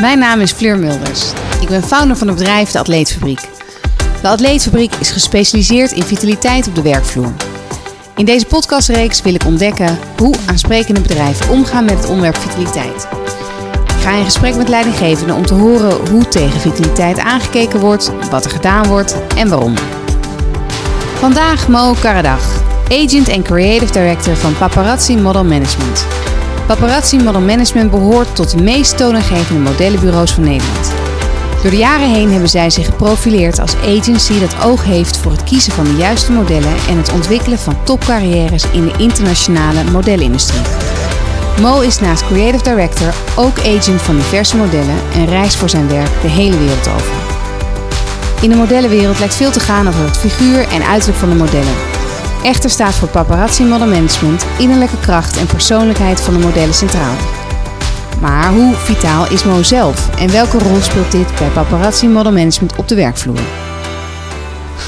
Mijn naam is Fleur Mulders. Ik ben founder van het bedrijf De Atleetfabriek. De Atleetfabriek is gespecialiseerd in vitaliteit op de werkvloer. In deze podcastreeks wil ik ontdekken hoe aansprekende bedrijven omgaan met het onderwerp vitaliteit. Ik ga in gesprek met leidinggevenden om te horen hoe tegen vitaliteit aangekeken wordt, wat er gedaan wordt en waarom. Vandaag Mo Karadag, agent en creative director van Paparazzi Model Management. Paparazzi Model Management behoort tot de meest toonaangevende modellenbureaus van Nederland. Door de jaren heen hebben zij zich geprofileerd als agency dat oog heeft voor het kiezen van de juiste modellen en het ontwikkelen van topcarrières in de internationale modellenindustrie. Mo is naast creative director ook agent van diverse modellen en reist voor zijn werk de hele wereld over. In de modellenwereld lijkt veel te gaan over het figuur en uiterlijk van de modellen. Echter staat voor Paparazzi Model Management innerlijke kracht en persoonlijkheid van de modellen centraal. Maar hoe vitaal is Mo zelf en welke rol speelt dit bij Paparazzi Model Management op de werkvloer?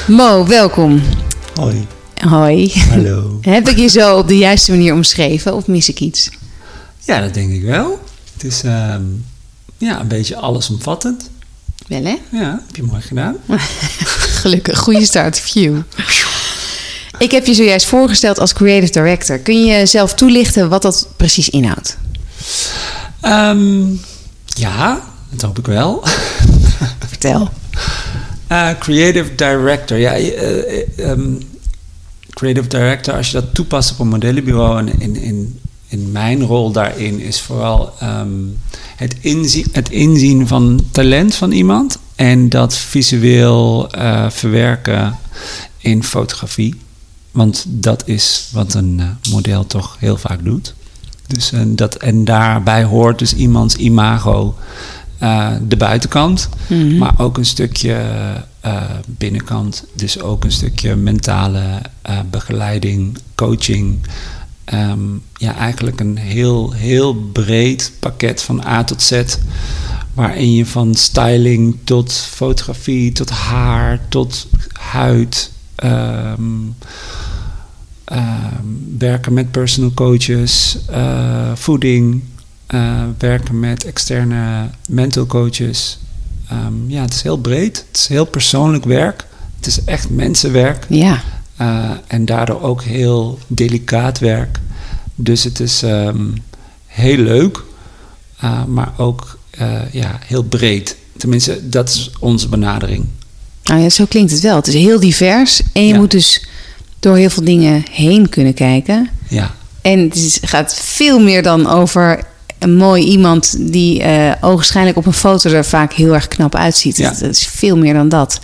Mo, welkom. Hoi. Hoi. Hallo. Heb ik je zo op de juiste manier omschreven of mis ik iets? Ja, dat denk ik wel. Het is ehm, ja, een beetje allesomvattend. Wel hè? Ja, heb je mooi gedaan. Gelukkig, goede start, view. Ik heb je zojuist voorgesteld als creative director. Kun je zelf toelichten wat dat precies inhoudt? Ehm, ja, dat hoop ik wel. Vertel. Uh, creative director. Ja, eh, eh, ehm, creative director, als je dat toepast op een modellenbureau en in, in, in mijn rol daarin is vooral ehm, het, inzien, het inzien van talent van iemand en dat visueel uh, verwerken in fotografie. Want dat is wat een uh, model toch heel vaak doet. Dus, en, dat, en daarbij hoort dus iemands imago uh, de buitenkant, mm -hmm. maar ook een stukje uh, binnenkant. Dus ook een stukje mentale uh, begeleiding, coaching. Um, ja, eigenlijk een heel, heel breed pakket van A tot Z. Waarin je van styling tot fotografie, tot haar, tot huid. Um, werken met personal coaches, uh, voeding, uh, werken met externe mental coaches. Um, ja, het is heel breed. Het is heel persoonlijk werk. Het is echt mensenwerk. Ja. Uh, en daardoor ook heel delicaat werk. Dus het is um, heel leuk, maar ook ja, heel breed. Tenminste, dat is onze benadering. Nou ja, zo klinkt het wel. Het is heel divers en je ja. moet dus door heel veel dingen heen kunnen kijken. Ja. En het is, gaat veel meer dan over een mooi iemand die uh, ogenschijnlijk op een foto er vaak heel erg knap uitziet. Ja. Het, het, is veel meer dan dat.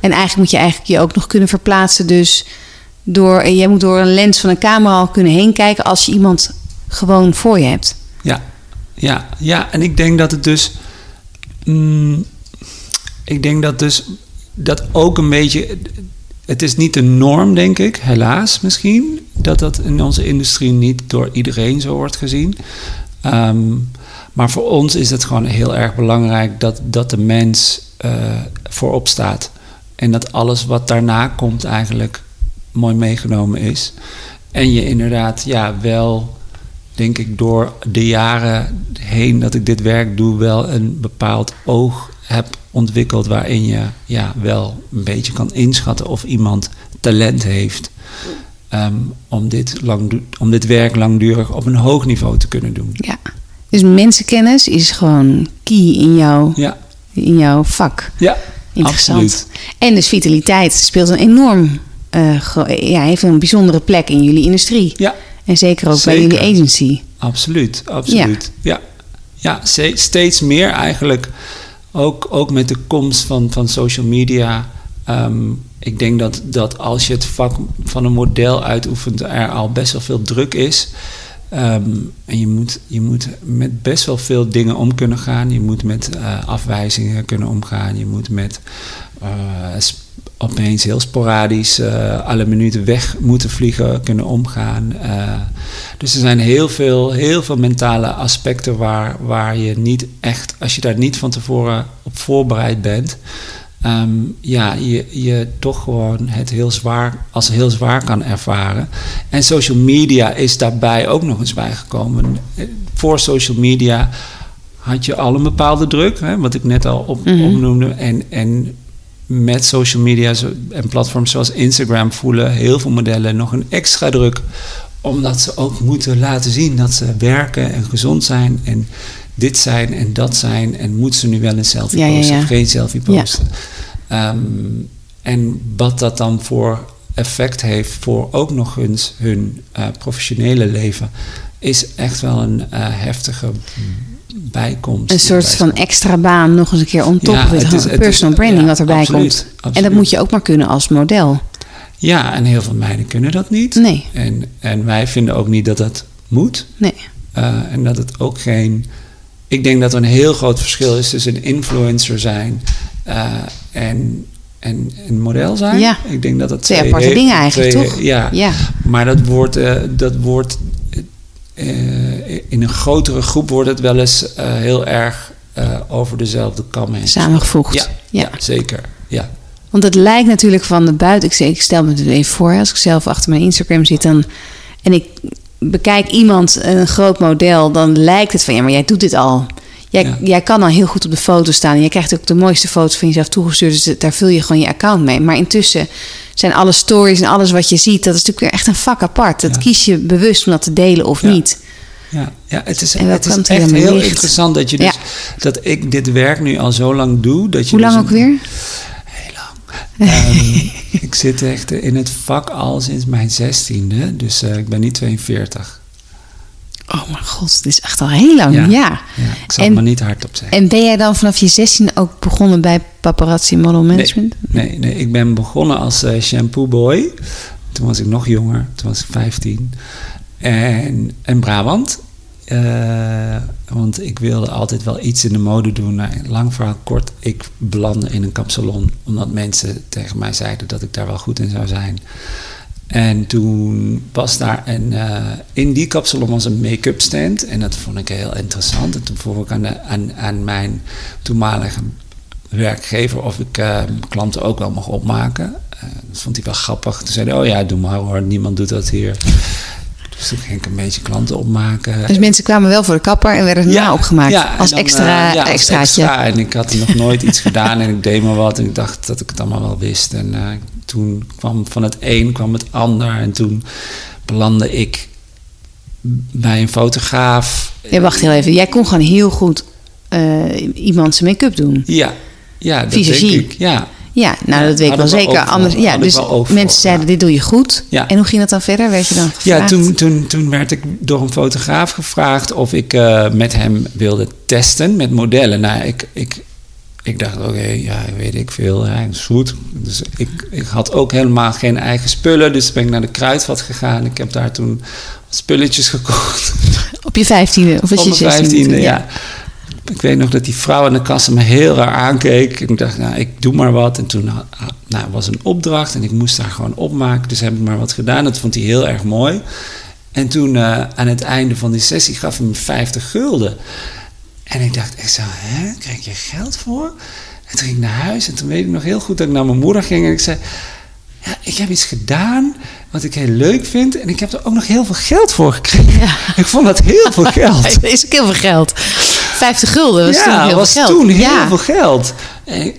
En eigenlijk moet je eigenlijk je ook nog kunnen verplaatsen. Dus door, jij moet door een lens van een camera al kunnen heen kijken als je iemand gewoon voor je hebt. Ja, ja, ja. En ik denk dat het dus. Mm, ik denk dat dus dat ook een beetje het is niet de norm, denk ik, helaas misschien, dat dat in onze industrie niet door iedereen zo wordt gezien. Um, maar voor ons is het gewoon heel erg belangrijk dat, dat de mens uh, voorop staat. En dat alles wat daarna komt eigenlijk mooi meegenomen is. En je inderdaad, ja, wel, denk ik, door de jaren heen dat ik dit werk doe, wel een bepaald oog heb ontwikkeld waarin je ja, wel een beetje kan inschatten of iemand talent heeft um, om, dit lang, om dit werk langdurig op een hoog niveau te kunnen doen. Ja, dus mensenkennis is gewoon key in jouw, ja. in jouw vak. Ja, Interessant. absoluut. En dus vitaliteit speelt een enorm, uh, ja, heeft een bijzondere plek in jullie industrie. Ja. En zeker ook Zeker. bij jullie agency. Absoluut, absoluut. Ja, ja. ja steeds meer eigenlijk. Ook, ook met de komst van, van social media. Um, ik denk dat, dat als je het vak van een model uitoefent, er al best wel veel druk is. Um, en je moet, je moet met best wel veel dingen om kunnen gaan. Je moet met uh, afwijzingen kunnen omgaan. Je moet met uh, opeens heel sporadisch uh, alle minuten weg moeten vliegen kunnen omgaan. dus er zijn heel veel, heel veel mentale aspecten waar, waar je niet echt, als je daar niet van tevoren op voorbereid bent, um, ja, je, je toch gewoon het heel zwaar, als heel zwaar kan ervaren. En social media is daarbij ook nog eens bijgekomen. Voor social media had je al een bepaalde druk, hè, wat ik net al op, Mhm. opnoemde. En, en met social media en platforms zoals Instagram voelen heel veel modellen nog een extra druk. Omdat ze ook moeten laten zien dat ze werken en gezond zijn. En dit zijn en dat zijn. En moeten ze nu wel een selfie Ja, posten ja. of geen selfie posten. Ehm, en wat dat dan voor effect heeft voor ook nog eens hun eh, professionele leven, is echt wel een eh, heftige bijkomst. Een soort van extra baan nog eens een keer on top Ja, het is- het personal is- branding ja, wat erbij absoluut, komt. En dat moet je ook maar kunnen als model. Ja, en heel veel meiden kunnen dat niet. Nee. En, en wij vinden ook niet dat dat moet. Nee. Eh, en dat het ook geen. Ik denk dat er een heel groot verschil is tussen een influencer zijn eh, en, en een model zijn. Ja. Ik denk dat dat Twee aparte dingen eigenlijk, twee- toch? Ja. Ja. Maar dat wordt, eh, dat eh, in een grotere groep wordt het wel eens eh, heel erg eh, over dezelfde kam heen. Samengevoegd. Ja, Ja. ja. zeker. Ja. Want het lijkt natuurlijk van de buiten. Ik stel me het even voor, als ik zelf achter mijn Instagram zit dan, en ik bekijk iemand, een groot model, dan lijkt het van ja, maar jij doet dit al. Jij, Ja. jij kan al heel goed op de foto staan. En jij krijgt ook de mooiste foto's van jezelf toegestuurd. Dus daar vul je gewoon je account mee. Maar intussen zijn alle stories en alles wat je ziet, dat is natuurlijk weer echt een vak apart. Dat Ja. kies je bewust om dat te delen of Ja. niet. Ja, ja het is, het is echt heel interessant dat, je dus, dat ik dit werk nu al zo lang doe. Dat je Hoe lang dus ook een- weer? Heel lang. Ehm, ik zit echt in het vak al sinds mijn zestiende, dus eh, ik ben niet 42. Oh mijn god, dit is echt al heel lang. Ja. Ja, ik zal En- het maar niet hardop zeggen. En ben jij dan vanaf je 16 ook begonnen bij paparazzi model management? Nee, nee, ik ben begonnen als eh, shampoo boy. Toen was ik nog jonger, toen was ik 15. En in Brabant. Eh, want ik wilde altijd wel iets in de mode doen. Nou, lang verhaal kort, ik belandde in een kapsalon. Omdat mensen tegen mij zeiden dat ik daar wel goed in zou zijn. En toen was daar een, eh, in die kapsalon was een make-up stand. En dat vond ik heel interessant. En toen vroeg ik aan, de, aan, aan mijn toenmalige werkgever of ik eh, klanten ook wel mocht opmaken. Eh, dat vond hij wel grappig. Toen zei hij, oh ja, doe maar hoor, niemand doet dat hier. Dus toen ging ik een beetje klanten opmaken. Dus mensen kwamen wel voor de kapper en werden opgemaakt. ja, en als dan, extra ja, als extraatje. extra. En ik had nog nooit iets gedaan en ik deed maar wat. En ik dacht dat ik het allemaal wel wist. En toen kwam van het een kwam het ander. En toen belandde ik bij een fotograaf. Ja, wacht heel even. Jij kon gewoon heel goed eh, iemand zijn make-up doen. Ja, ja dat Visagie. denk ik. Ja. Ja, nou Ja, dat weet ik wel zeker. Anders, ja, dus voor, mensen zeiden, ja. dit doe je goed. Ja. En hoe ging dat dan verder? Werd je dan Ja, toen, toen, toen werd ik door een fotograaf gevraagd of ik eh, met hem wilde testen met modellen. Nou, ik, ik, ik dacht, oké, ja, weet ik veel, ja, dat is goed. Dus ik, ik had ook helemaal geen eigen spullen, dus ben ik naar de Kruidvat gegaan. Ik heb daar toen spulletjes gekocht. Op je vijftiende of was Op je vijftiende, ja. Ik weet nog dat die vrouw aan de kassa me heel raar aankeek. Ik dacht, nou, ik doe maar wat. En toen had- nou, was een opdracht en ik moest daar gewoon opmaken. Dus heb ik maar wat gedaan. Dat vond hij heel erg mooi. En toen eh, aan het einde van die sessie gaf hij me 50 gulden. En ik dacht echt zo, hè, krijg je geld voor? En toen ging ik naar huis en toen weet ik nog heel goed dat ik naar mijn moeder ging en ik zei... Ja, ik heb iets gedaan wat ik heel leuk vind en ik heb er ook nog heel veel geld voor gekregen. Ja. Ik vond dat heel veel geld. Dat is ook heel veel geld. 50 gulden was toen heel was veel geld. toen heel ja. veel geld.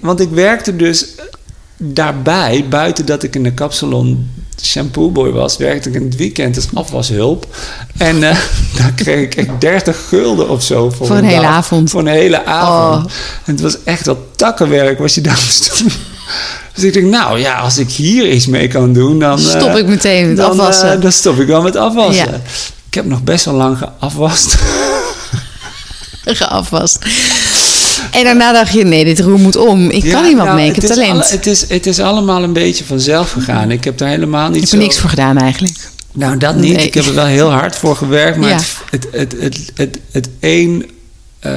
Want ik werkte dus daarbij, buiten dat ik in de kapsalon shampoo boy was, werkte ik in het weekend als afwashulp. En eh, daar kreeg ik echt 30 gulden of zo voor, Voor een hele dag. avond. Voor een hele avond. Oh. En het was echt wel takkenwerk wat je daar moest doen. Dus ik denk, nou ja, als ik hier iets mee kan doen, dan... eh, Stop ik meteen met dan, afwassen. eh, dan stop ik wel met afwassen. Ja. Ik heb nog best wel lang geafwast. geafwast. En daarna dacht je, nee, dit roer moet om. Ik kan Ja, wat nou, mee, ik heb talent. alle- het, is, het is allemaal een beetje vanzelf gegaan. Ik heb daar helemaal niet ik heb er niks voor gedaan eigenlijk. Nou, dat niet. Nee. Ik heb er wel heel hard voor gewerkt. Maar Ja. het, het, het, het, het, het een... eh,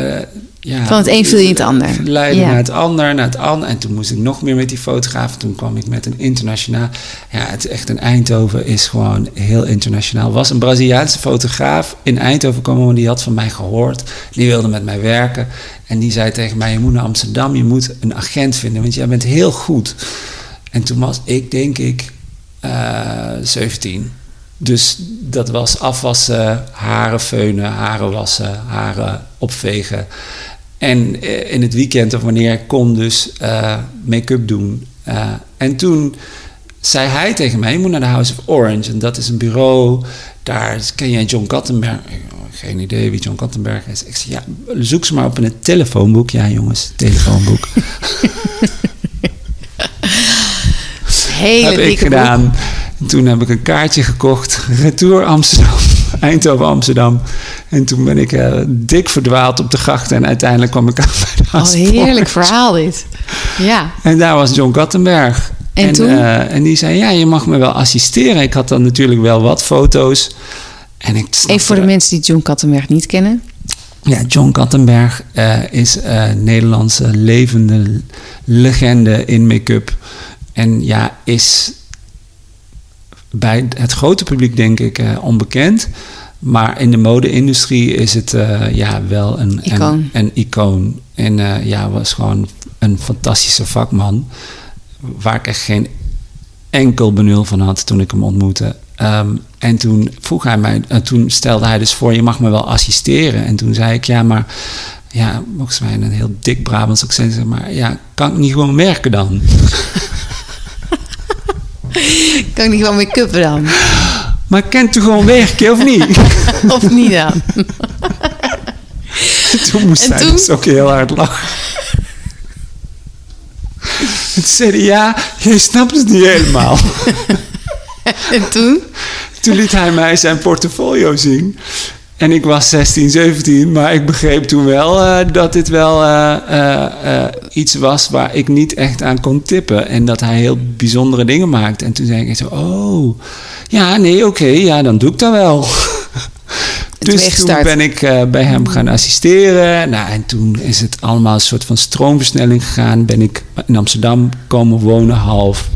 ja, Van het een viel je in het ander. Leidde Ja. naar het ander, naar het ander. En toen moest ik nog meer met die fotograaf. Toen kwam ik met een internationaal... Ja, het is echt een Eindhoven is gewoon heel internationaal. was een Braziliaanse fotograaf in Eindhoven komen. Die had van mij gehoord. Die wilde met mij werken. En die zei tegen mij, je moet naar Amsterdam. Je moet een agent vinden, want jij bent heel goed. En toen was ik, denk ik, eh 17. Dus dat was afwassen, haren feunen, haren wassen, haren opvegen. En eh, in het weekend of wanneer ik kon dus uh, make-up doen. Uh, en toen zei hij tegen mij, je moet naar de House of Orange. En dat is een bureau, daar ken jij John Kattenberg. Geen idee wie John Kattenberg is. Ik zei, ja, zoek ze maar op in het telefoonboek. Ja jongens, telefoonboek. Hele heb ik gedaan. En toen heb ik een kaartje gekocht. Retour Amsterdam. Eindhoven Amsterdam. En toen ben ik uh, dik verdwaald op de grachten. En uiteindelijk kwam ik aan bij de Oh, heerlijk verhaal dit. Ja. En daar was John Kattenberg. En, en, toen? uh, en die zei, ja, je mag me wel assisteren. Ik had dan natuurlijk wel wat foto's. En ik Even voor de mensen die John Kattenberg niet kennen. Ja, John Kattenberg uh, is een Nederlandse levende legende in make-up. En ja, is bij het grote publiek denk ik uh, onbekend. Maar in de mode-industrie is het uh, ja, wel een icoon. Een, een icoon. En uh, ja, was gewoon een fantastische vakman. Waar ik echt geen enkel benul van had toen ik hem ontmoette. Um, en toen vroeg hij mij, uh, toen stelde hij dus voor: je mag me wel assisteren. En toen zei ik: ja, maar ja, volgens mij een heel dik Brabants accent, maar ja, kan ik niet gewoon werken dan? kan ik niet gewoon make-up dan? Maar kent u gewoon werken of niet? of niet dan? toen moest En hij toen? dus ook heel hard lachen. En toen zei hij, ja, je snapt het niet helemaal. en toen? Toen liet hij mij zijn portfolio zien. En ik was 16, 17, maar ik begreep toen wel uh, dat dit wel uh, uh, iets was waar ik niet echt aan kon tippen. En dat hij heel bijzondere dingen maakte. En toen zei ik zo, oh, ja, nee, oké, okay, ja, dan doe ik dat wel. dus toen ben ik bij hem gaan assisteren. Nou, en toen is het allemaal een soort van stroomversnelling gegaan. Ben ik in Amsterdam komen wonen, half.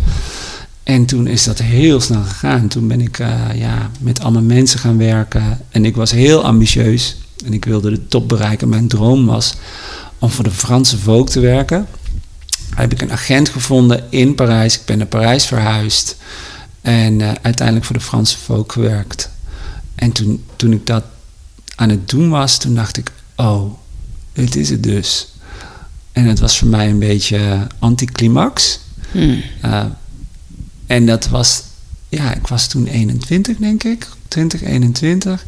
En toen is dat heel snel gegaan. Toen ben ik uh, ja, met allemaal mensen gaan werken. En ik was heel ambitieus. En ik wilde de top bereiken. Mijn droom was om voor de Franse Vogue te werken. Daar heb ik een agent gevonden in Parijs. Ik ben naar Parijs verhuisd. En uh, uiteindelijk voor de Franse Vogue gewerkt. En toen, toen ik dat aan het doen was, toen dacht ik... Oh, dit is het dus. En het was voor mij een beetje anticlimax. Hmm. Uh, en dat was, ja, ik was toen 21, denk ik, 20, 21.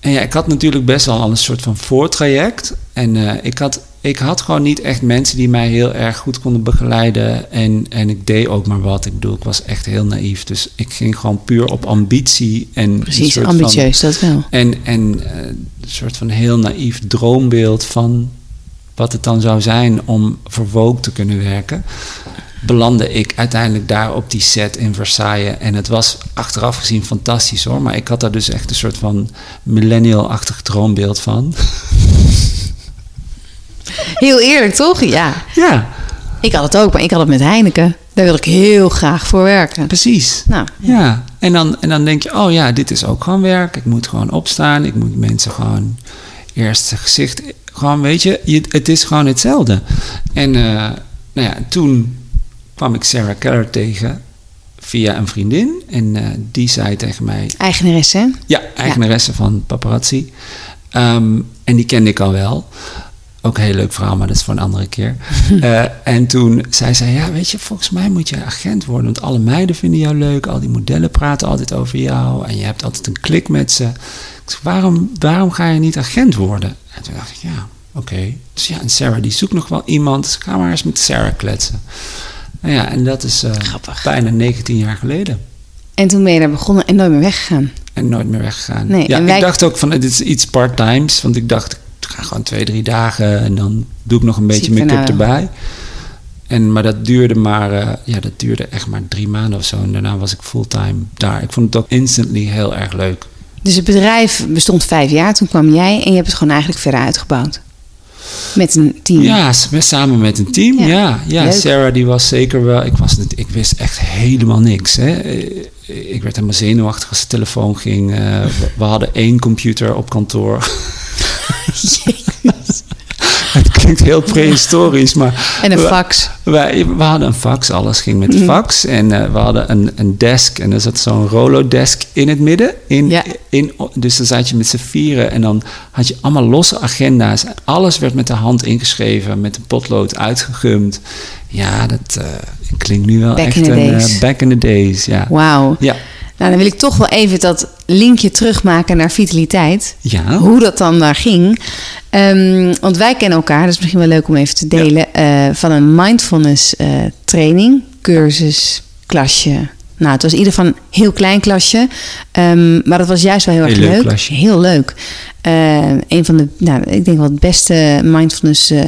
En ja, ik had natuurlijk best wel al een soort van voortraject. En uh, ik, had, ik had gewoon niet echt mensen die mij heel erg goed konden begeleiden. En, en ik deed ook maar wat. Ik bedoel, ik was echt heel naïef. Dus ik ging gewoon puur op ambitie. En Precies, ambitieus, van, dat wel. En, en uh, een soort van heel naïef droombeeld van wat het dan zou zijn om voor Vogue te kunnen werken belandde ik uiteindelijk daar op die set in Versailles. En het was achteraf gezien fantastisch hoor. Maar ik had daar dus echt een soort van millennial-achtig droombeeld van. Heel eerlijk toch? Ja. Ja. Ik had het ook, maar ik had het met Heineken. Daar wil ik heel graag voor werken. Precies. Nou, ja. ja. En, dan, en dan denk je, oh ja, dit is ook gewoon werk. Ik moet gewoon opstaan. Ik moet mensen gewoon eerst gezicht... Gewoon, weet je, je het is gewoon hetzelfde. En uh, nou ja, toen kwam ik Sarah Keller tegen via een vriendin. En uh, die zei tegen mij... Eigenaresse, hè? Ja, eigenaresse ja. van Paparazzi. Um, en die kende ik al wel. Ook een heel leuk verhaal, maar dat is voor een andere keer. uh, en toen zei zij, ja, weet je, volgens mij moet je agent worden. Want alle meiden vinden jou leuk. Al die modellen praten altijd over jou. En je hebt altijd een klik met ze. Waarom, waarom ga je niet agent worden? En toen dacht ik, ja, oké. Okay. Dus ja, en Sarah die zoekt nog wel iemand. Dus ga maar eens met Sarah kletsen. Nou ja, en dat is uh, bijna 19 jaar geleden. En toen ben je daar begonnen en nooit meer weggegaan. En nooit meer weggegaan. Nee, ja, wij... ik dacht ook van dit is iets part-times. Want ik dacht, ik ga gewoon twee, drie dagen en dan doe ik nog een beetje make-up nou. erbij. En, maar dat duurde maar, uh, ja, dat duurde echt maar drie maanden of zo. En daarna was ik fulltime daar. Ik vond het ook instantly heel erg leuk. Dus het bedrijf bestond vijf jaar, toen kwam jij en je hebt het gewoon eigenlijk verder uitgebouwd. Met een team? Ja, samen met een team. Ja, ja, ja. Sarah die was zeker wel... Ik, was, ik wist echt helemaal niks. Hè. Ik werd helemaal zenuwachtig als de telefoon ging. Uh, we, we, hadden één computer op kantoor. klinkt heel prehistorisch, maar... En een fax. Wij, we hadden een fax, alles ging met de Mhm. fax. En eh, we hadden een, een desk en er zat zo'n Rolodesk in het midden. In, Ja. in, dus dan zat je met z'n vieren en dan had je allemaal losse agenda's. Alles werd met de hand ingeschreven, met een potlood uitgegumd. Ja, dat eh, klinkt nu wel Back echt in the een... eh, back in the days, ja. Wauw. Ja. Nou, dan wil ik toch wel even dat linkje terugmaken naar vitaliteit. Ja. Hoe dat dan daar ging. Ehm, want wij kennen elkaar, dat is misschien wel leuk om even te delen. eh, van een mindfulness eh, training, cursus, klasje. Nou, het was in ieder geval een heel klein klasje. Ehm, maar dat was juist wel heel, Heel erg leuk. Heel leuk. Eh, een van de, nou, ik denk wel het beste mindfulness eh,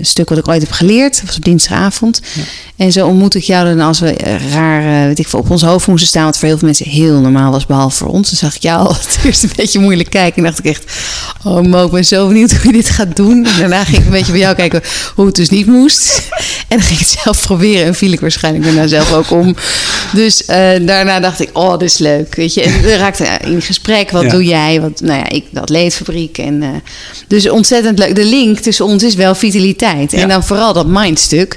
stuk wat ik ooit heb geleerd. Dat was op dinsdagavond. En zo ontmoet ik jou dan als we eh, raar, weet ik veel, op ons hoofd moesten staan. Wat voor heel veel mensen heel normaal was, behalve voor ons. Dan zag ik jou al het eerst een beetje moeilijk kijken. En dacht ik echt, oh Mo, ik ben zo benieuwd hoe je dit gaat doen. En daarna ging ik een beetje bij jou kijken hoe het dus niet moest. En dan ging ik het zelf proberen. En viel ik waarschijnlijk daarna zelf ook om. Dus daarna dacht ik, oh, dit is leuk. Weet je, en we raakten in gesprek. Wat Ja. doe jij? Wat, nou ja, ik de atleetfabriek. En, eh, dus ontzettend leuk. De link tussen ons is wel vitaliteit. En Ja. dan vooral dat mindstuk.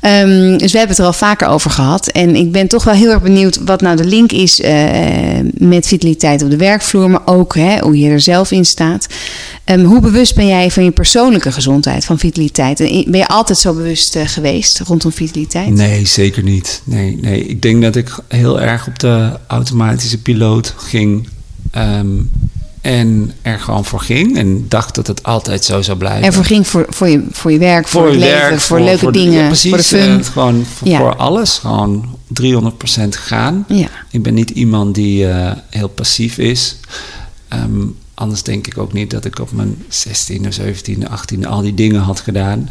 Ehm, dus we hebben het er al vaker over gehad. En ik ben toch wel heel erg benieuwd wat nou de link is eh, met vitaliteit op de werkvloer. Maar ook hè, hoe je er zelf in staat. Ehm, hoe bewust ben jij van je persoonlijke gezondheid, van vitaliteit? En ben je altijd zo bewust eh, geweest rondom vitaliteit? Nee, zeker niet. Nee, nee. Ik denk dat ik heel erg op de automatische piloot ging. ehm, en er gewoon voor ging. En dacht dat het altijd zo zou blijven. En voor ging voor, voor, je, voor je werk, voor, voor het je leven, voor, leuke dingen, ja, precies, voor de fun. eh, gewoon voor, Ja. voor alles. Gewoon 300% gaan. ja. Ik ben niet iemand die eh, heel passief is. Ehm, anders denk ik ook niet dat ik op mijn 16e, 17e, 18e al die dingen had gedaan.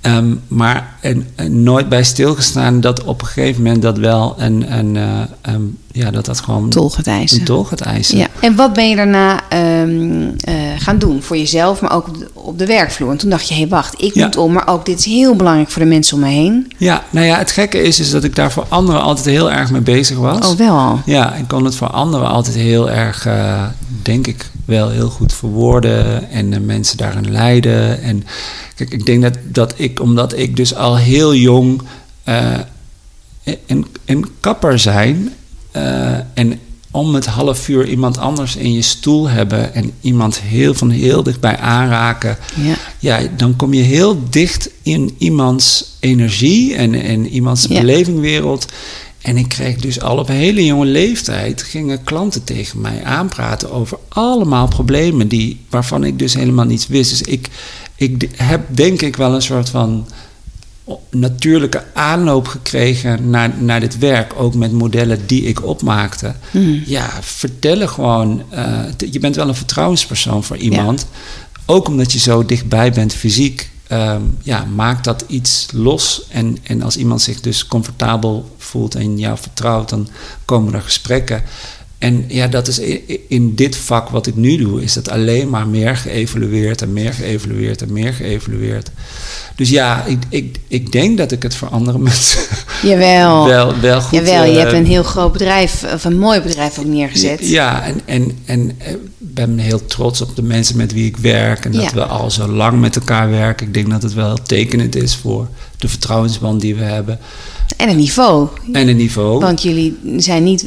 Ehm, maar en, en nooit bij stilgestaan dat op een gegeven moment dat wel een, een ehm, ja, dat dat gewoon Tol gaat eisen. een tol gaat eisen. Ja. En wat ben je daarna ehm, eh, gaan doen voor jezelf, maar ook op de, op de werkvloer? En toen dacht je, hé, wacht, ik Ja. moet om, maar ook dit is heel belangrijk voor de mensen om me heen. Ja, nou ja, het gekke is, is dat ik daar voor anderen altijd heel erg mee bezig was. Oh, wel al. Ja, ik kon het voor anderen altijd heel erg, eh, denk ik, wel heel goed verwoorden en de mensen daarin leiden. En kijk, ik denk dat, dat ik, omdat ik dus al heel jong eh, een, een kapper zijn eh, en om het half uur iemand anders in je stoel hebben en iemand heel van heel dichtbij aanraken, Ja. ja, dan kom je heel dicht in iemands energie en, en iemands Ja. belevingwereld. En ik kreeg dus al op een hele jonge leeftijd gingen klanten tegen mij aanpraten over allemaal problemen die, waarvan ik dus helemaal niets wist. Dus ik, ik heb denk ik wel een soort van natuurlijke aanloop gekregen naar, naar dit werk. Ook met modellen die ik opmaakte. Mhm. Ja, vertellen gewoon. eh, je bent wel een vertrouwenspersoon voor iemand. Ook omdat je zo dichtbij bent fysiek. Ehm, ja, maakt dat iets los. En, en als iemand zich dus comfortabel voelt en jou vertrouwt, dan komen er gesprekken. En ja, dat is in dit vak wat ik nu doe, is dat alleen maar meer geëvalueerd en meer geëvalueerd en meer geëvalueerd. Dus ja, ik, ik, ik denk dat ik het voor andere mensen Jawel. wel, wel goed... Jawel, je eh, hebt een heel groot bedrijf, of een mooi bedrijf ook neergezet. Ja, en, en, en eh, ben heel trots op de mensen met wie ik werk. En dat Ja. we al zo lang met elkaar werken. Ik denk dat het wel tekenend is voor de vertrouwensband die we hebben. En een niveau. En een niveau. Want jullie zijn niet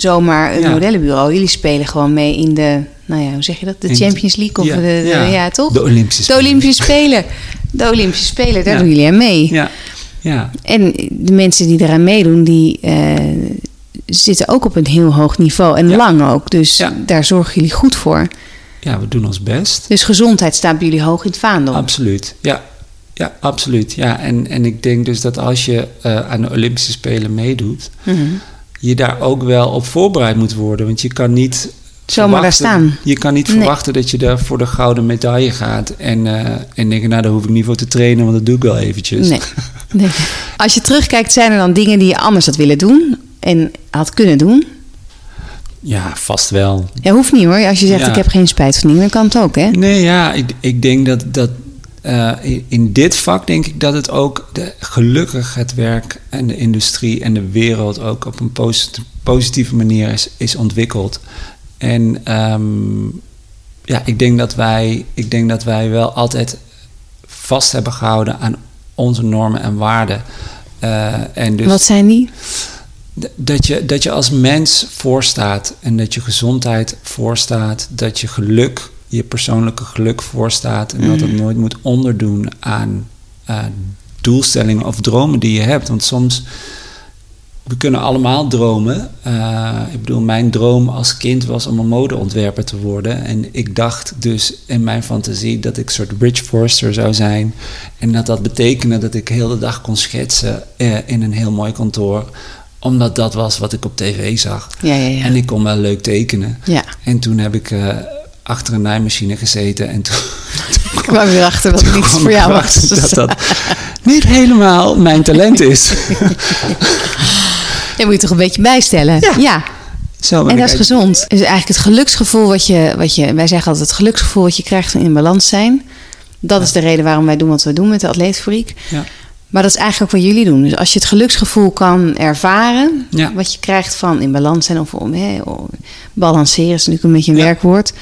zomaar een Ja. modellenbureau. Jullie spelen gewoon mee in de, nou ja, hoe zeg je dat? De In- Champions League of ja, de, de- ja. ja. toch? De Olympische De Spelen. Olympische Spelen. De Olympische Spelen, daar Ja. doen jullie aan mee. Ja, ja. En de mensen die eraan meedoen, die eh, zitten ook op een heel hoog niveau. En Ja. lang ook. Dus Ja. daar zorgen jullie goed voor. ja, we doen ons best. Dus gezondheid staat bij jullie hoog in het vaandel. Absoluut, ja. Ja, absoluut. Ja, en, en ik denk dus dat als je eh, aan de Olympische Spelen meedoet... Mhm. Je daar ook wel op voorbereid moet worden. Want je kan niet... Zomaar daar staan. Je kan niet Nee. verwachten dat je daar voor de gouden medaille gaat. En, eh, en denken, nou daar hoef ik niet voor te trainen, want dat doe ik wel eventjes. Nee. nee. Als je terugkijkt, zijn er dan dingen die je anders had willen doen en had kunnen doen? Ja, vast wel. Ja, hoeft niet hoor. Als je zegt Ja. ik heb geen spijt van dingen, dan kan het ook hè? Nee, ja, ik, ik denk dat, dat eh, in, in dit vak denk ik dat het ook de, gelukkig het werk en de industrie en de wereld ook op een posit- positieve manier is, is ontwikkeld. En ehm, ja, ik denk dat wij, ik denk dat wij wel altijd vast hebben gehouden aan onze normen en waarden. Uh, en dus Wat zijn die? Dat je, dat je als mens voorstaat en dat je gezondheid voorstaat, dat je geluk, je persoonlijke geluk voorstaat en dat het nooit moet onderdoen aan uh, doelstellingen of dromen die je hebt. Want soms, we kunnen allemaal dromen. Uh, ik bedoel, mijn droom als kind was om een modeontwerper te worden. En ik dacht dus in mijn fantasie dat ik een soort Rich Forster zou zijn. En dat dat betekende dat ik heel de dag kon schetsen uh, in een heel mooi kantoor omdat dat was wat ik op tv zag. Ja, ja, ja. En ik kon wel leuk tekenen. Ja. En toen heb ik uh, achter een naaimachine gezeten. En toen, toen kwam ik erachter dat het niets voor jou was. Dat dat niet helemaal mijn talent is. Je moet je toch een beetje bijstellen. Ja. ja. Zo en dat is gezond. Dus eigenlijk het geluksgevoel wat je, wat je... Wij zeggen altijd het geluksgevoel wat je krijgt van in balans zijn. Dat ja. is de reden waarom wij doen wat we doen met de atleetfabriek. Ja. Maar dat is eigenlijk ook wat jullie doen. Dus als je het geluksgevoel kan ervaren, ja. wat je krijgt van in balans zijn of om hè, balanceren is natuurlijk een beetje een Ja. werkwoord,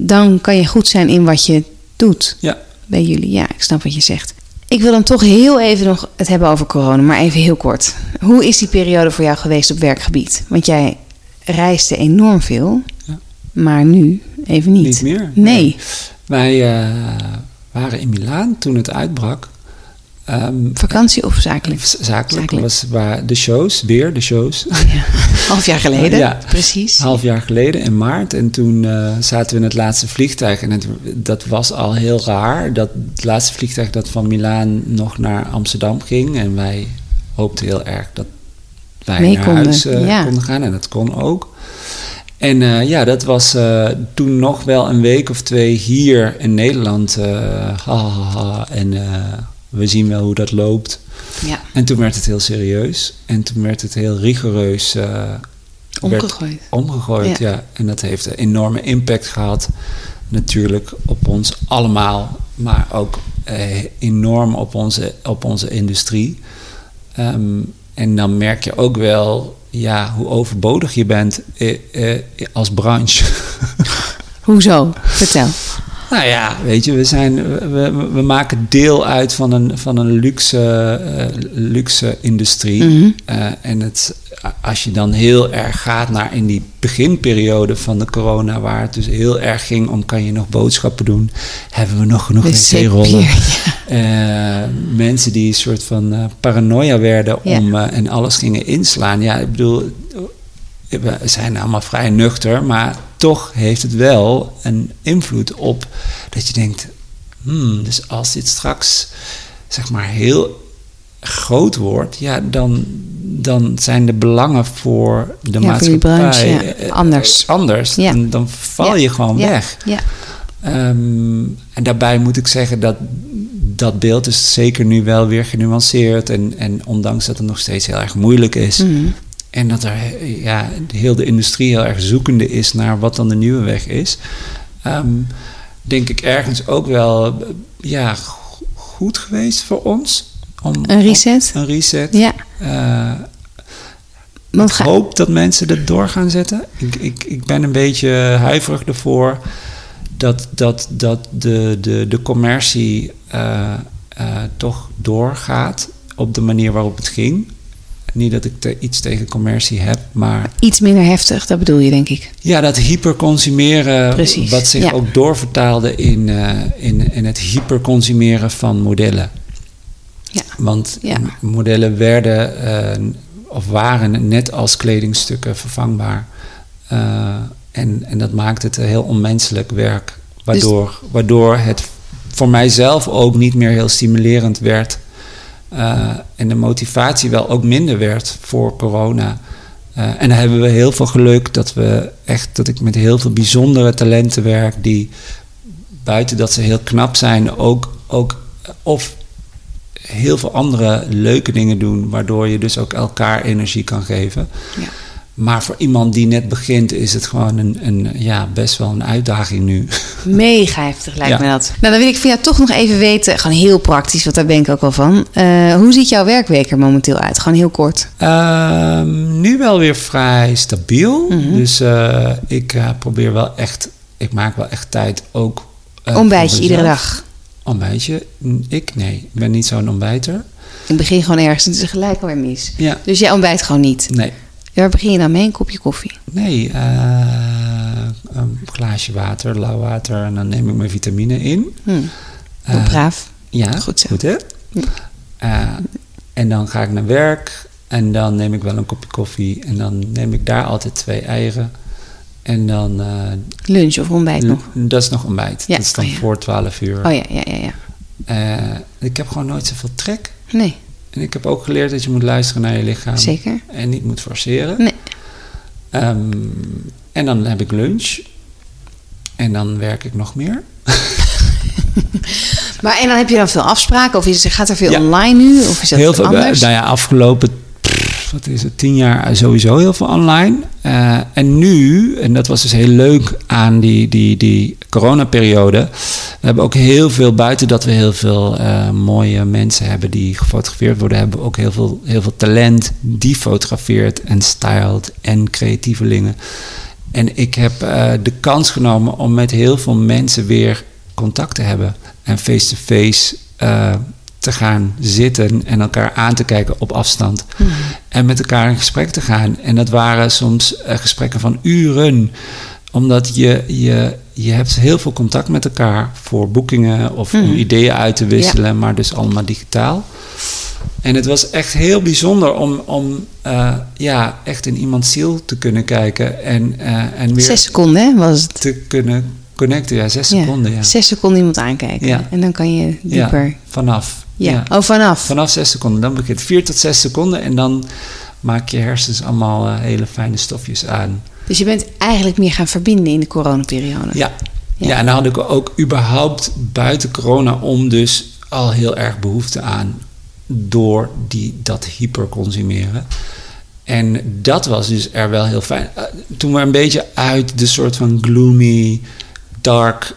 dan kan je goed zijn in wat je doet Ja. bij jullie. Ja, ik snap wat je zegt. Ik wil dan toch heel even nog het hebben over corona, maar even heel kort. Hoe is die periode voor jou geweest op werkgebied? Want jij reisde enorm veel, Ja. maar nu even niet. Niet meer? Nee. Wij eh, waren in Milaan toen het uitbrak. Ehm, Vakantie of zakelijk? zakelijk, Zakelijk. was waar de shows, weer de shows. Ja. Half jaar geleden, Ja. precies. Half jaar geleden in maart. En toen eh, zaten we in het laatste vliegtuig. En het, dat was al heel raar. Dat het laatste vliegtuig dat van Milaan nog naar Amsterdam ging. En wij hoopten heel erg dat wij Mee naar konden, huis eh, ja. konden gaan. En dat kon ook. En eh, ja, dat was toen nog wel een week of twee hier in Nederland. eh, ha, ha, ha. En we zien wel hoe dat loopt. Ja, En toen werd het heel serieus. En toen werd het heel rigoureus eh, omgegooid. omgegooid. Ja. En dat heeft een enorme impact gehad. Natuurlijk op ons allemaal. Maar ook eh, enorm op onze, op onze industrie. Ehm, en dan merk je ook wel ja, hoe overbodig je bent eh, eh, als branche. Hoezo? Vertel. Nou ja, weet je, we, zijn, we, we- maken deel uit van een, van een luxe, eh, luxe industrie. Mhm. Eh, en het, als je dan heel erg gaat naar in die beginperiode van de corona, waar het dus heel erg ging om kan je nog boodschappen doen, hebben we nog genoeg wc-rollen. ja. Eh, mensen die een soort van eh, paranoia werden Ja. om en alles gingen inslaan. Ja, ik bedoel, we zijn allemaal vrij nuchter, maar toch heeft het wel een invloed op dat je denkt, hmm, dus als dit straks zeg maar heel groot wordt, ja, dan, dan zijn de belangen voor de maatschappij branche, ja, eh, anders. anders. Ja. Dan, dan val je gewoon weg. Ja. Ehm, en daarbij moet ik zeggen dat dat beeld is zeker nu wel weer genuanceerd. En, en ondanks dat het nog steeds heel erg moeilijk is. Mhm. En dat er ja, heel de industrie heel erg zoekende is naar wat dan de nieuwe weg is. ehm, denk ik ergens ook wel ja, go- goed geweest voor ons. Om, Een reset? om- een reset. Ja, want ik hoop dat mensen dat door gaan zetten. Ik, ik, ik ben een beetje huiverig ervoor dat, dat, dat de, de, de commercie eh, eh, toch doorgaat op de manier waarop het ging. Niet dat ik te- iets tegen commercie heb, maar iets minder heftig, dat bedoel je denk ik. ja, dat hyperconsumeren, Precies, wat zich ja. ook doorvertaalde in, eh, in, in het hyperconsumeren van modellen. Ja. Want Ja. modellen werden eh, of waren net als kledingstukken vervangbaar. Eh, en, en dat maakt het een heel onmenselijk werk. Waardoor, waardoor het voor mijzelf ook niet meer heel stimulerend werd. Eh, en de motivatie wel ook minder werd voor corona. Eh, en dan hebben we heel veel geluk dat we echt dat ik met heel veel bijzondere talenten werk die buiten dat ze heel knap zijn, ook, ook eh, of heel veel andere leuke dingen doen, waardoor je dus ook elkaar energie kan geven. Ja. Maar voor iemand die net begint, is het gewoon een, een ja, best wel een uitdaging nu. Mega heftig lijkt Ja. me dat. Nou, dan wil ik van jou toch nog even weten, gewoon heel praktisch, want daar ben ik ook wel van. Eh, hoe ziet jouw werkweek er momenteel uit? Gewoon heel kort. Ehm, nu wel weer vrij stabiel. Mhm. Dus eh, ik eh, probeer wel echt, ik maak wel echt tijd ook. Ontbijtje iedere dag. Ontbijtje? Ik? Nee, ik ben niet zo'n ontbijter. Ik begin gewoon ergens en het is gelijk alweer mis. Ja, Dus jij ontbijt gewoon niet. nee. Waar begin je dan mee? Een kopje koffie? Nee, eh, een glaasje water, lauw water en dan neem ik mijn vitamine in. Hm. Heel Eh, braaf. Ja, Goed zo. Goed hè? Ja. Eh, en dan ga ik naar werk en dan neem ik wel een kopje koffie en dan neem ik daar altijd twee eieren. En dan, eh, Lunch of ontbijt nog? dat is nog ontbijt. Ja, Dat is dan oh ja. voor 12 uur. Oh ja, ja, ja, ja. Ik heb gewoon nooit zoveel trek. Nee, En ik heb ook geleerd dat je moet luisteren naar je lichaam. zeker. En niet moet forceren. Nee. Ehm, en dan heb ik lunch. En dan werk ik nog meer. Maar en dan heb je dan veel afspraken? Of is, gaat er veel Ja. online nu? Of is dat heel veel, anders? nou ja, afgelopen, wat is het, tien jaar sowieso heel veel online. Eh, en nu, en dat was dus heel leuk aan die, die, die coronaperiode. We hebben ook heel veel, buiten dat we heel veel eh, mooie mensen hebben die gefotografeerd worden, hebben we ook heel veel, heel veel talent die fotografeert en styled en creatievelingen. En ik heb eh, de kans genomen om met heel veel mensen weer contact te hebben. En face-to-face eh, te gaan zitten en elkaar aan te kijken op afstand. Mhm. En met elkaar in gesprek te gaan. En dat waren soms gesprekken van uren. Omdat je, je, je hebt heel veel contact met elkaar voor boekingen of om Mhm. ideeën uit te wisselen, maar dus allemaal digitaal. En het was echt heel bijzonder om, om eh, ja, echt in iemands ziel te kunnen kijken en, eh, en weer Zes seconden hè, was het. te kunnen connecten. Ja, zes Ja, seconden, ja. Zes seconden iemand aankijken. Ja. En dan kan je dieper. Vanaf. Ja. Oh, vanaf. Vanaf zes seconden. Dan begint vier tot zes seconden en dan maak je hersens allemaal eh, hele fijne stofjes aan. Dus je bent eigenlijk meer gaan verbinden in de coronaperiode. Ja. Ja. ja. en daar had ik ook überhaupt buiten corona om dus al heel erg behoefte aan door die, dat hyperconsumeren. En dat was dus er wel heel fijn. Eh, Toen we een beetje uit de soort van gloomy, dark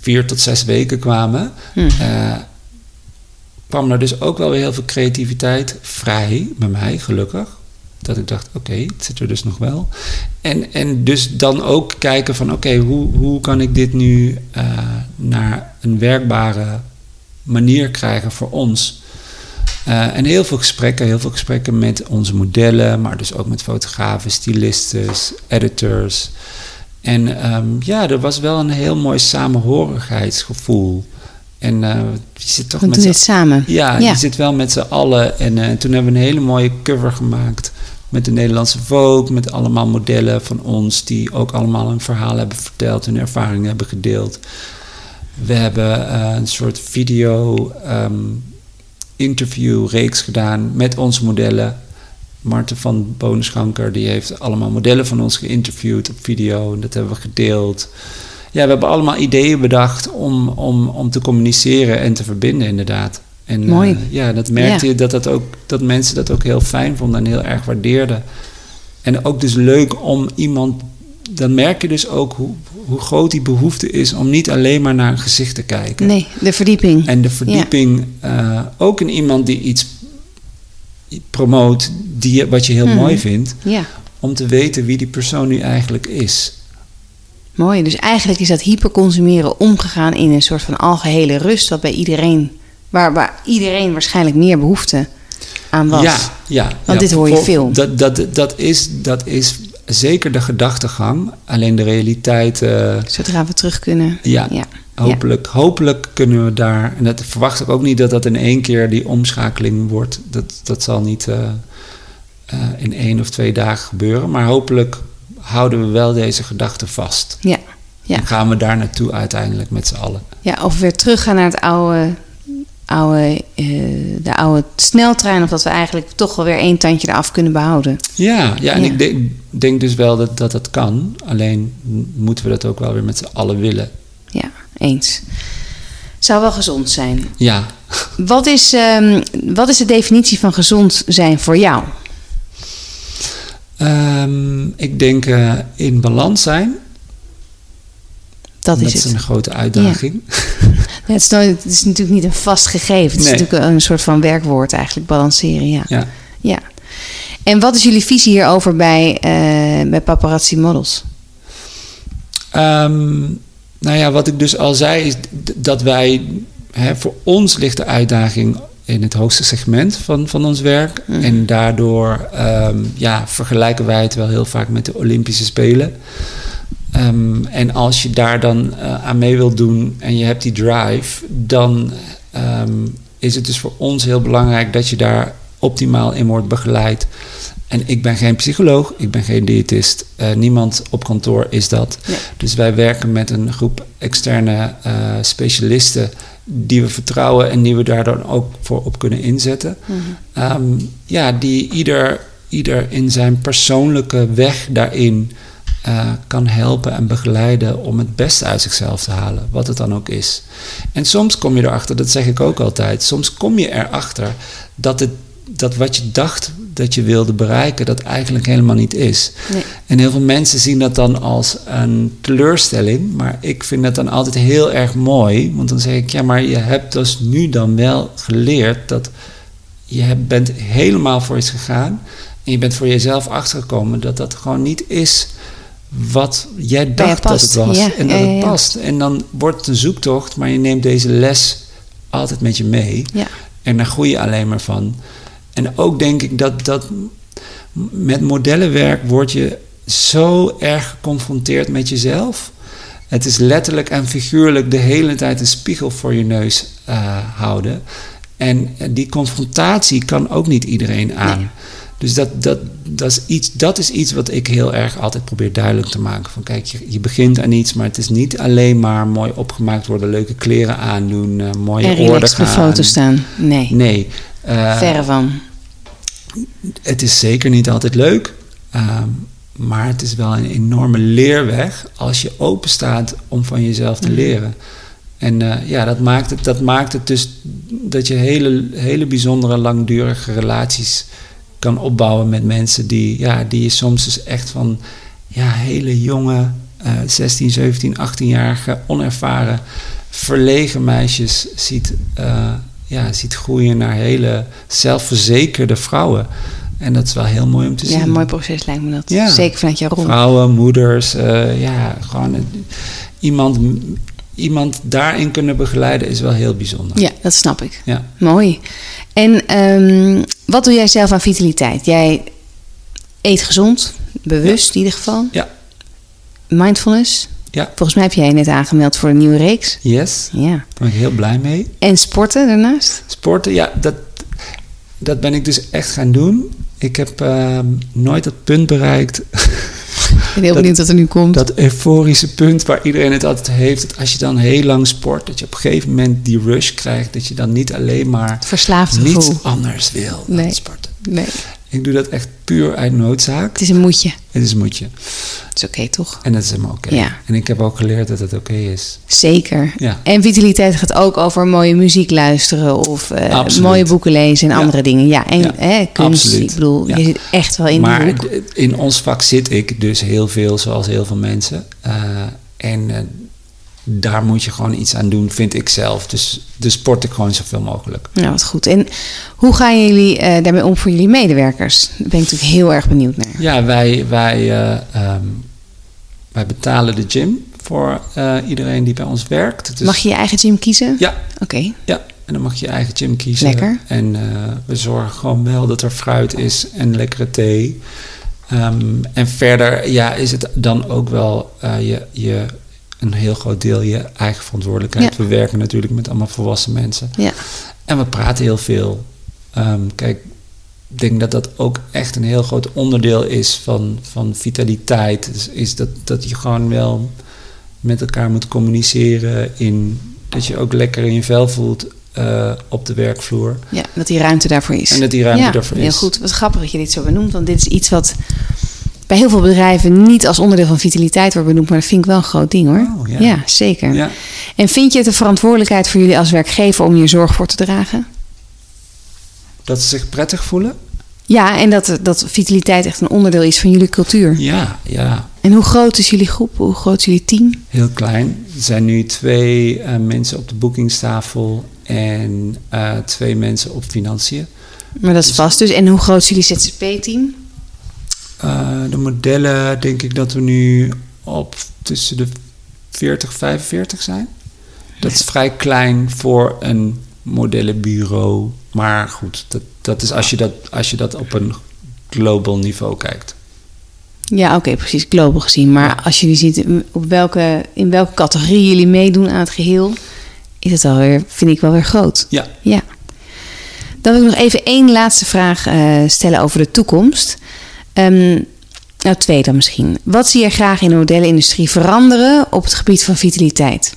vier tot zes weken kwamen, Hm. eh, kwam er dus ook wel weer heel veel creativiteit vrij bij mij, gelukkig. Dat ik dacht, oké, het zit er dus nog wel. En, en dus dan ook kijken van, oké, hoe, hoe kan ik dit nu eh, naar een werkbare manier krijgen voor ons? Eh, en heel veel gesprekken, heel veel gesprekken met onze modellen, maar dus ook met fotografen, stylisten, editors. En ehm, ja, er was wel een heel mooi samenhorigheidsgevoel. En je zit toch met z'n dit samen. ja, Ja. je zit wel met z'n allen. En toen hebben we een hele mooie cover gemaakt met de Nederlandse Vogue, met allemaal modellen van ons die ook allemaal een verhaal hebben verteld, hun ervaringen hebben gedeeld. We hebben eh, een soort video ehm, interview reeks gedaan met onze modellen. Marten van Bonenschanker die heeft allemaal modellen van ons geïnterviewd op video en dat hebben we gedeeld. Ja, we hebben allemaal ideeën bedacht om, om, om te communiceren en te verbinden, inderdaad. En Mooi. eh, ja, dat merkte Ja. je dat, dat, ook, dat mensen dat ook heel fijn vonden en heel erg waardeerden. En ook dus leuk om iemand. Dan merk je dus ook hoe, hoe groot die behoefte is om niet alleen maar naar een gezicht te kijken. Nee, de verdieping. En de verdieping, eh, ook in iemand die iets promoot, die, wat je heel Mhm. mooi vindt, Ja, om te weten wie die persoon nu eigenlijk is. mooi. Dus eigenlijk is dat hyperconsumeren omgegaan in een soort van algehele rust, wat bij iedereen, waar, waar iedereen waarschijnlijk meer behoefte aan was. Ja, ja. Want ja, dit hoor je voor- veel. Dat, dat, dat, is, dat is zeker de gedachtegang. Alleen de realiteit, eh, Zodra we terug kunnen. ja, Ja. hopelijk, hopelijk kunnen we daar... En dat verwacht ik ook niet dat dat in één keer die omschakeling wordt. Dat, dat zal niet eh, eh, in één of twee dagen gebeuren. Maar hopelijk houden we wel deze gedachte vast. Ja. Ja. En gaan we daar naartoe uiteindelijk met z'n allen. Ja, of we weer teruggaan naar het oude, oude, eh, de oude sneltrein. Of dat we eigenlijk toch wel weer één tandje eraf kunnen behouden. Ja, ja en Ja. ik denk, denk dus wel dat, dat dat kan. Alleen moeten we dat ook wel weer met z'n allen willen. Ja, eens. Zou wel gezond zijn. Ja, Wat is, ehm, wat is de definitie van gezond zijn voor jou? Ehm, ik denk eh, in balans zijn. Dat is is het. een grote uitdaging. Het is, nooit, het is natuurlijk niet een vast gegeven. Het is natuurlijk een soort van werkwoord eigenlijk, balanceren. Ja. Ja. ja. En wat is jullie visie hierover bij, bij paparazzi models? Ehm, nou ja, wat ik dus al zei is dat wij hè, voor ons ligt de uitdaging in het hoogste segment van, van ons werk. Mhm. En daardoor ehm, ja, vergelijken wij het wel heel vaak met de Olympische Spelen. Ehm, en als je daar dan eh, aan mee wilt doen en je hebt die drive, dan ehm, is het dus voor ons heel belangrijk dat je daar optimaal in wordt begeleid. En ik ben geen psycholoog, ik ben geen diëtist. Eh, niemand op kantoor is dat. Nee. Dus wij werken met een groep externe eh, specialisten die we vertrouwen en die we daar dan ook voor op kunnen inzetten. Mhm. Ehm, ja, die ieder, ieder in zijn persoonlijke weg daarin eh, kan helpen en begeleiden om het beste uit zichzelf te halen, wat het dan ook is. En soms kom je erachter, dat zeg ik ook altijd, soms kom je erachter dat, het, dat wat je dacht dat je wilde bereiken, dat eigenlijk helemaal niet is. Nee. En heel veel mensen zien dat dan als een teleurstelling, maar ik vind dat dan altijd heel erg mooi, want dan zeg ik, ja, maar je hebt dus nu dan wel geleerd dat je bent helemaal voor iets gegaan en je bent voor jezelf achtergekomen dat dat gewoon niet is wat jij dacht dat het was Ja, en dat ja, ja, het past. En dan wordt het een zoektocht, maar je neemt deze les altijd met je mee. Ja. En daar groei je alleen maar van. En ook denk ik dat, dat met modellenwerk word je zo erg geconfronteerd met jezelf. Het is letterlijk en figuurlijk de hele tijd een spiegel voor je neus eh, houden. En die confrontatie kan ook niet iedereen aan. Nee. Dus dat, dat, dat, is iets, dat is iets wat ik heel erg altijd probeer duidelijk te maken. Van kijk, je, je begint aan iets, maar het is niet alleen maar mooi opgemaakt worden, leuke kleren aandoen, eh, mooie En oorden relaxed op de gaan. foto staan. Nee, Nee. eh, verre van. het is zeker niet altijd leuk. ehm, maar het is wel een enorme leerweg als je open staat om van jezelf te Mhm. leren. En eh, ja, dat maakt, het, dat maakt het dus dat je hele, hele bijzondere, langdurige relaties kan opbouwen met mensen die, ja, die je soms dus echt van ja, hele jonge, eh 16, 17, 18-jarige, onervaren, verlegen meisjes ziet, eh, ja, ziet groeien naar hele zelfverzekerde vrouwen. En dat is wel heel mooi om te Ja, zien. een mooi proces lijkt me dat. Ja. Zeker vanuit jouw rol. Vrouwen, moeders, eh, ja, gewoon iemand, iemand daarin kunnen begeleiden is wel heel bijzonder. Ja, dat snap ik. Ja. Mooi. En ehm, wat doe jij zelf aan vitaliteit? Jij eet gezond, bewust in ieder geval. Ja. Mindfulness. Ja. Volgens mij heb jij je net aangemeld voor een nieuwe reeks. Yes, Ja. daar ben ik heel blij mee. En sporten daarnaast? Sporten, ja, dat, dat ben ik dus echt gaan doen. Ik heb ehm, nooit dat punt bereikt, Ik ben heel Dat- benieuwd wat er nu komt. dat euforische punt waar iedereen het altijd heeft. Dat als je dan heel lang sport, dat je op een gegeven moment die rush krijgt. Dat je dan niet alleen maar Verslaafd niets gevoel. anders wil Nee. sporten. Nee, Ik doe dat echt puur uit noodzaak. het is een moedje. Het is een moedje. Het is oké, toch? En dat is helemaal oké. Ja. En ik heb ook geleerd dat het oké is. Zeker. Ja. En vitaliteit gaat ook over mooie muziek luisteren of eh, mooie boeken lezen en Ja. andere dingen. Ja, en hè, kunst. absoluut. Ik bedoel, je zit echt wel in maar d- in ons vak zit ik dus heel veel, zoals heel veel mensen. Eh, en eh, daar moet je gewoon iets aan doen, vind ik zelf. Dus, dus sport ik gewoon zoveel mogelijk. Nou, wat goed. En hoe gaan jullie eh, daarmee om voor jullie medewerkers? Daar ben ik natuurlijk heel erg benieuwd naar. Ja, wij, wij, eh, ehm, wij betalen de gym voor eh, iedereen die bij ons werkt. Dus, Mag je je eigen gym kiezen? Ja, Oké. ja, en dan mag je je eigen gym kiezen. Lekker. En we zorgen gewoon wel dat er fruit is en lekkere thee. Ehm, en verder ja, is het dan ook wel je, je, een heel groot deel je eigen verantwoordelijkheid. Ja. We werken natuurlijk met allemaal volwassen mensen. Ja. En we praten heel veel. Ehm, kijk, ik denk dat dat ook echt een heel groot onderdeel is van, van vitaliteit. Dus is dat, dat je gewoon wel met elkaar moet communiceren. In, dat je ook lekker in je vel voelt eh, op de werkvloer. ja, dat die ruimte daarvoor is. En dat die ruimte ja, daarvoor heel is. goed. Wat grappig dat je dit zo benoemt. Want dit is iets wat bij heel veel bedrijven niet als onderdeel van vitaliteit wordt benoemd. Maar dat vind ik wel een groot ding hoor. Oh, ja. ja. zeker. Ja. En vind je het een verantwoordelijkheid voor jullie als werkgever om hier zorg voor te dragen? Dat ze zich prettig voelen? Ja, en dat, dat vitaliteit echt een onderdeel is van jullie cultuur. Ja, ja. En hoe groot is jullie groep? Hoe groot is jullie team? Heel klein. Er zijn nu twee eh, mensen op de boekingstafel en eh, twee mensen op financiën. Maar dat is vast dus. En hoe groot is jullie ZZP-team? Eh, de modellen denk ik dat we nu op tussen de 40 45 zijn. Dat is vrij klein voor een modellenbureau. Maar goed, dat, dat is als je dat, als je dat op een global niveau kijkt. Ja, oké, precies, global gezien. Maar als jullie ziet op welke, in welke categorie jullie meedoen aan het geheel, is het alweer, vind ik wel weer groot. Ja. ja. Dan wil ik nog even één laatste vraag uh, stellen over de toekomst. Um, nou, twee dan misschien. Wat zie je graag in de modellenindustrie veranderen op het gebied van vitaliteit?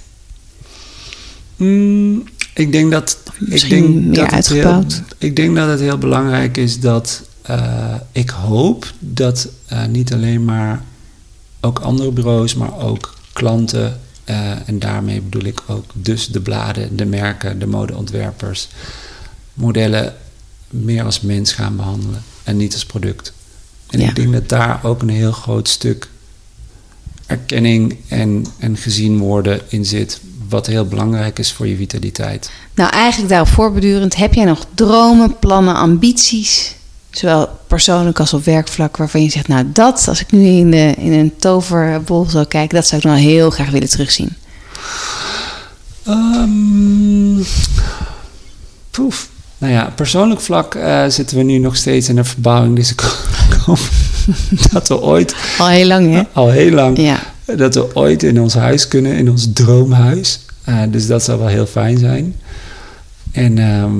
Mm, ik denk dat. Misschien ik denk meer dat uitgebouwd. Het heel, ik denk dat het heel belangrijk is dat. Uh, ik hoop dat uh, niet alleen maar ook andere bureaus, maar ook klanten. Uh, en daarmee bedoel ik ook dus de bladen, de merken, de modeontwerpers, modellen meer als mens gaan behandelen en niet als product. En Ja. ik denk dat daar ook een heel groot stuk erkenning en, en gezien worden in zit. Wat heel belangrijk is voor je vitaliteit. Nou, eigenlijk daarop voorbedurend, heb jij nog dromen, plannen, ambities, zowel persoonlijk als op werkvlak, waarvan je zegt, nou dat, als ik nu in, de, in een toverbol zou kijken, dat zou ik dan heel graag willen terugzien. Ehm poef. Nou ja, persoonlijk vlak eh, zitten we nu nog steeds in een verbouwing. Dus ik dat we ooit, Al heel lang, hè? al heel lang, Ja. dat we ooit in ons huis kunnen, in ons droomhuis. Eh, dus dat zou wel heel fijn zijn. En ehm,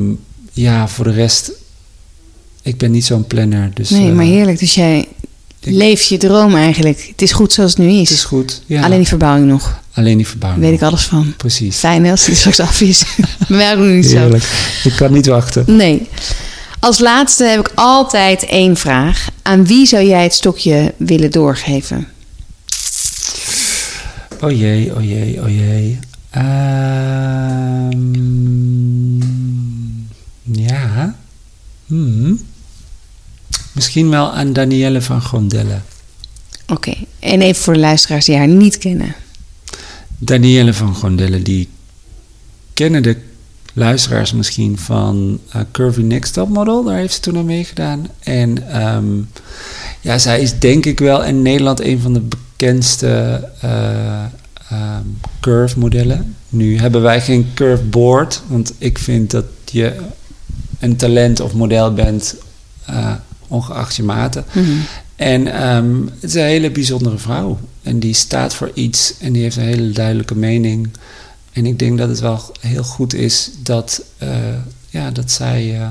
ja, voor de rest, ik ben niet zo'n planner. Dus, Nee, eh, maar heerlijk. Dus jij leeft je droom eigenlijk. Het is goed zoals het nu is. Het is goed. Ja. Alleen die verbouwing nog. Alleen die verbouwing. Daar weet ik alles van. Precies. Fijn als die straks af is. Bij mij ook nog niet zo. Heerlijk. Ik kan niet wachten. Nee. Als laatste heb ik altijd één vraag. Aan wie zou jij het stokje willen doorgeven? Oh jee, oh jee, oh jee. Ehm, ja. Hmm. Misschien wel aan Danielle van Gondelle. Oké. En even voor de luisteraars die haar niet kennen. Danielle van Gondelle, die kennen de luisteraars misschien van eh, Curvy Next Top Model. Daar heeft ze toen aan meegedaan. En ehm, ja, zij is denk ik wel in Nederland een van de bekendste eh, ehm, curve modellen. Nu hebben wij geen curve board, want ik vind dat je een talent of model bent, eh, ongeacht je maten. Mhm. En ehm, het is een hele bijzondere vrouw. En die staat voor iets en die heeft een hele duidelijke mening. En ik denk dat het wel heel goed is dat, eh, ja, dat zij eh,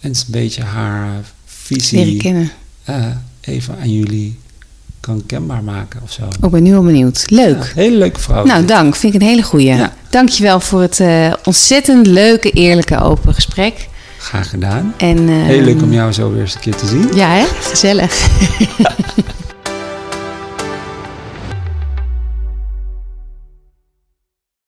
eens een beetje haar visie eh, even aan jullie kan kenbaar maken of zo. Oh, ik ben nu al benieuwd. Leuk. Ja, hele leuke vrouw. Nou, dank. Vind ik een hele goeie. Ja. Dankjewel voor het ontzettend leuke, eerlijke, open gesprek. Graag gedaan. En, Heel leuk om jou zo weer eens een keer te zien. Ja, hè? Gezellig.